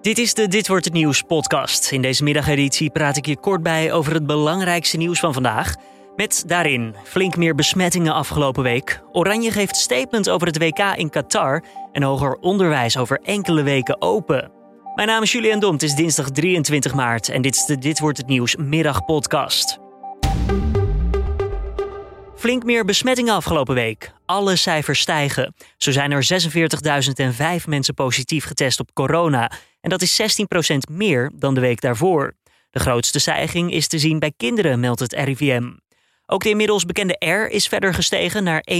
Dit is de Dit wordt het nieuws podcast. In deze middageditie praat ik je kort bij over het belangrijkste nieuws van vandaag. Met daarin flink meer besmettingen afgelopen week. Oranje geeft statement over het WK in Qatar. En hoger onderwijs over enkele weken open. Mijn naam is Julian Dom. Het is dinsdag 23 maart en dit is de Dit wordt het nieuws middagpodcast. Flink meer besmettingen afgelopen week. Alle cijfers stijgen. Zo zijn er 46.005 mensen positief getest op corona. En dat is 16% meer dan de week daarvoor. De grootste stijging is te zien bij kinderen, meldt het RIVM. Ook de inmiddels bekende R is verder gestegen naar 1,11.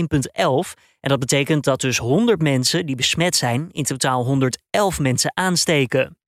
En dat betekent dat dus 100 mensen die besmet zijn, in totaal 111 mensen aansteken.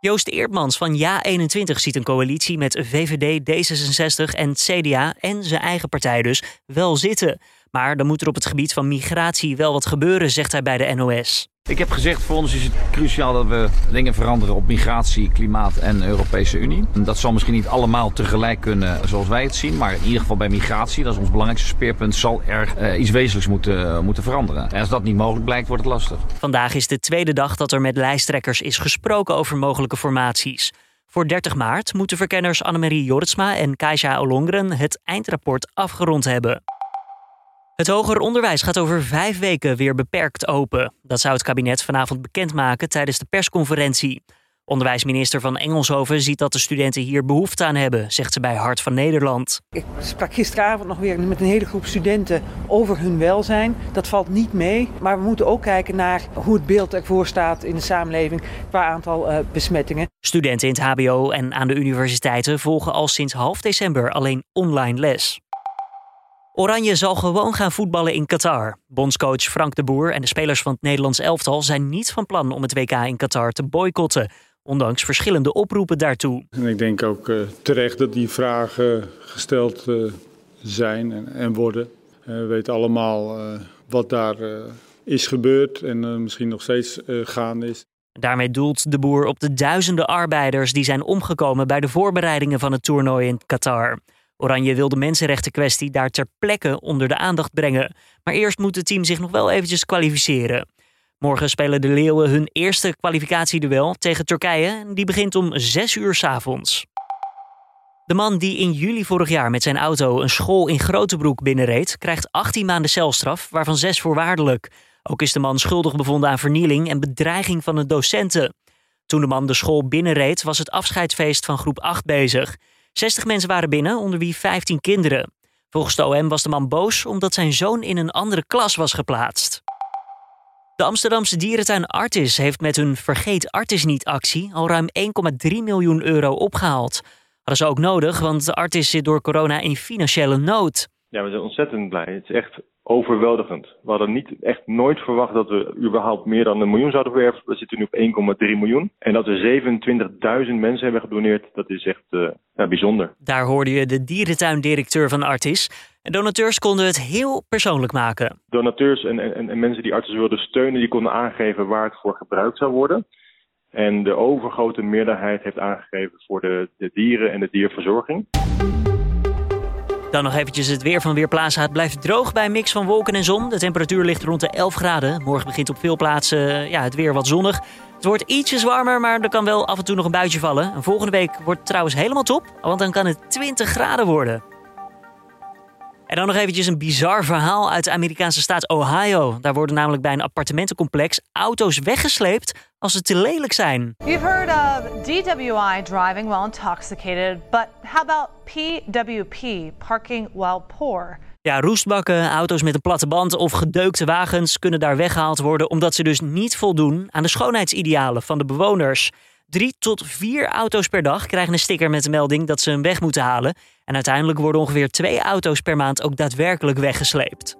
Joost Eertmans van Ja21 ziet een coalitie met VVD, D66 en CDA en zijn eigen partij dus wel zitten. Maar dan moet er op het gebied van migratie wel wat gebeuren, zegt hij bij de NOS. Ik heb gezegd, voor ons is het cruciaal dat we dingen veranderen op migratie, klimaat en Europese Unie. Dat zal misschien niet allemaal tegelijk kunnen zoals wij het zien, maar in ieder geval bij migratie, dat is ons belangrijkste speerpunt, zal er uh, iets wezenlijks moeten, moeten veranderen. En als dat niet mogelijk blijkt, wordt het lastig. Vandaag is de tweede dag dat er met lijsttrekkers is gesproken over mogelijke formaties. Voor 30 maart moeten verkenners Annemarie Jortsma en Kaisa Olongren het eindrapport afgerond hebben. Het hoger onderwijs gaat over vijf weken weer beperkt open. Dat zou het kabinet vanavond bekendmaken tijdens de persconferentie. Onderwijsminister van Engelshoven ziet dat de studenten hier behoefte aan hebben, zegt ze bij Hart van Nederland. Ik sprak gisteravond nog weer met een hele groep studenten over hun welzijn. Dat valt niet mee, maar we moeten ook kijken naar hoe het beeld ervoor staat in de samenleving qua aantal uh, besmettingen. Studenten in het HBO en aan de universiteiten volgen al sinds half december alleen online les. Oranje zal gewoon gaan voetballen in Qatar. Bondscoach Frank de Boer en de spelers van het Nederlands elftal zijn niet van plan om het WK in Qatar te boycotten, ondanks verschillende oproepen daartoe. En ik denk ook uh, terecht dat die vragen gesteld uh, zijn en, en worden. Uh, we weten allemaal wat daar is gebeurd en misschien nog steeds gaande is. Daarmee doelt de boer op de duizenden arbeiders die zijn omgekomen bij de voorbereidingen van het toernooi in Qatar. Oranje wil de mensenrechtenkwestie daar ter plekke onder de aandacht brengen. Maar eerst moet het team zich nog wel eventjes kwalificeren. Morgen spelen de Leeuwen hun eerste kwalificatieduel tegen Turkije. Die begint om 6 uur s avonds. De man die in juli vorig jaar met zijn auto een school in Grotebroek binnenreed, krijgt 18 maanden celstraf, waarvan 6 voorwaardelijk. Ook is de man schuldig bevonden aan vernieling en bedreiging van de docenten. Toen de man de school binnenreed, was het afscheidsfeest van groep 8 bezig. 60 mensen waren binnen, onder wie 15 kinderen. Volgens de OM was de man boos omdat zijn zoon in een andere klas was geplaatst. De Amsterdamse dierentuin Artis heeft met hun Vergeet Artis niet actie al ruim 1,3 miljoen euro opgehaald. Hadden ze ook nodig, want de Artis zit door corona in financiële nood. Ja, we zijn ontzettend blij. Het is echt overweldigend. We hadden niet echt nooit verwacht dat we überhaupt meer dan een miljoen zouden verwerven. We zitten nu op 1,3 miljoen. En dat we 27.000 mensen hebben gedoneerd, dat is echt uh, ja, bijzonder. Daar hoorde je de dierentuindirecteur van Artis. En donateurs konden het heel persoonlijk maken. Donateurs en, en, en mensen die Artis wilden steunen, die konden aangeven waar het voor gebruikt zou worden. En de overgrote meerderheid heeft aangegeven voor de, de dieren en de dierverzorging. Dan nog eventjes het weer van Weerplaza. Het blijft droog bij een mix van wolken en zon. De temperatuur ligt rond de 11 graden. Morgen begint op veel plaatsen ja, het weer wat zonnig. Het wordt ietsjes warmer, maar er kan wel af en toe nog een buitje vallen. En volgende week wordt het trouwens helemaal top, want dan kan het 20 graden worden. En dan nog eventjes een bizar verhaal uit de Amerikaanse staat Ohio. Daar worden namelijk bij een appartementencomplex auto's weggesleept als ze te lelijk zijn. You've heard of DWI driving while intoxicated, but how about PWP, parking while poor? Ja, roestbakken, auto's met een platte band of gedeukte wagens kunnen daar weggehaald worden omdat ze dus niet voldoen aan de schoonheidsidealen van de bewoners. Drie tot vier auto's per dag krijgen een sticker met de melding dat ze hem weg moeten halen. En uiteindelijk worden ongeveer twee auto's per maand ook daadwerkelijk weggesleept.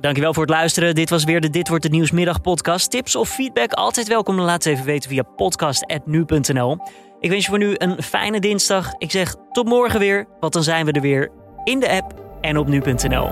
Dankjewel voor het luisteren. Dit was weer de Dit Wordt Het Nieuwsmiddag podcast. Tips of feedback altijd welkom. Laat het even weten via podcast.nu.nl. Ik wens je voor nu een fijne dinsdag. Ik zeg tot morgen weer, want dan zijn we er weer in de app en op nu.nl.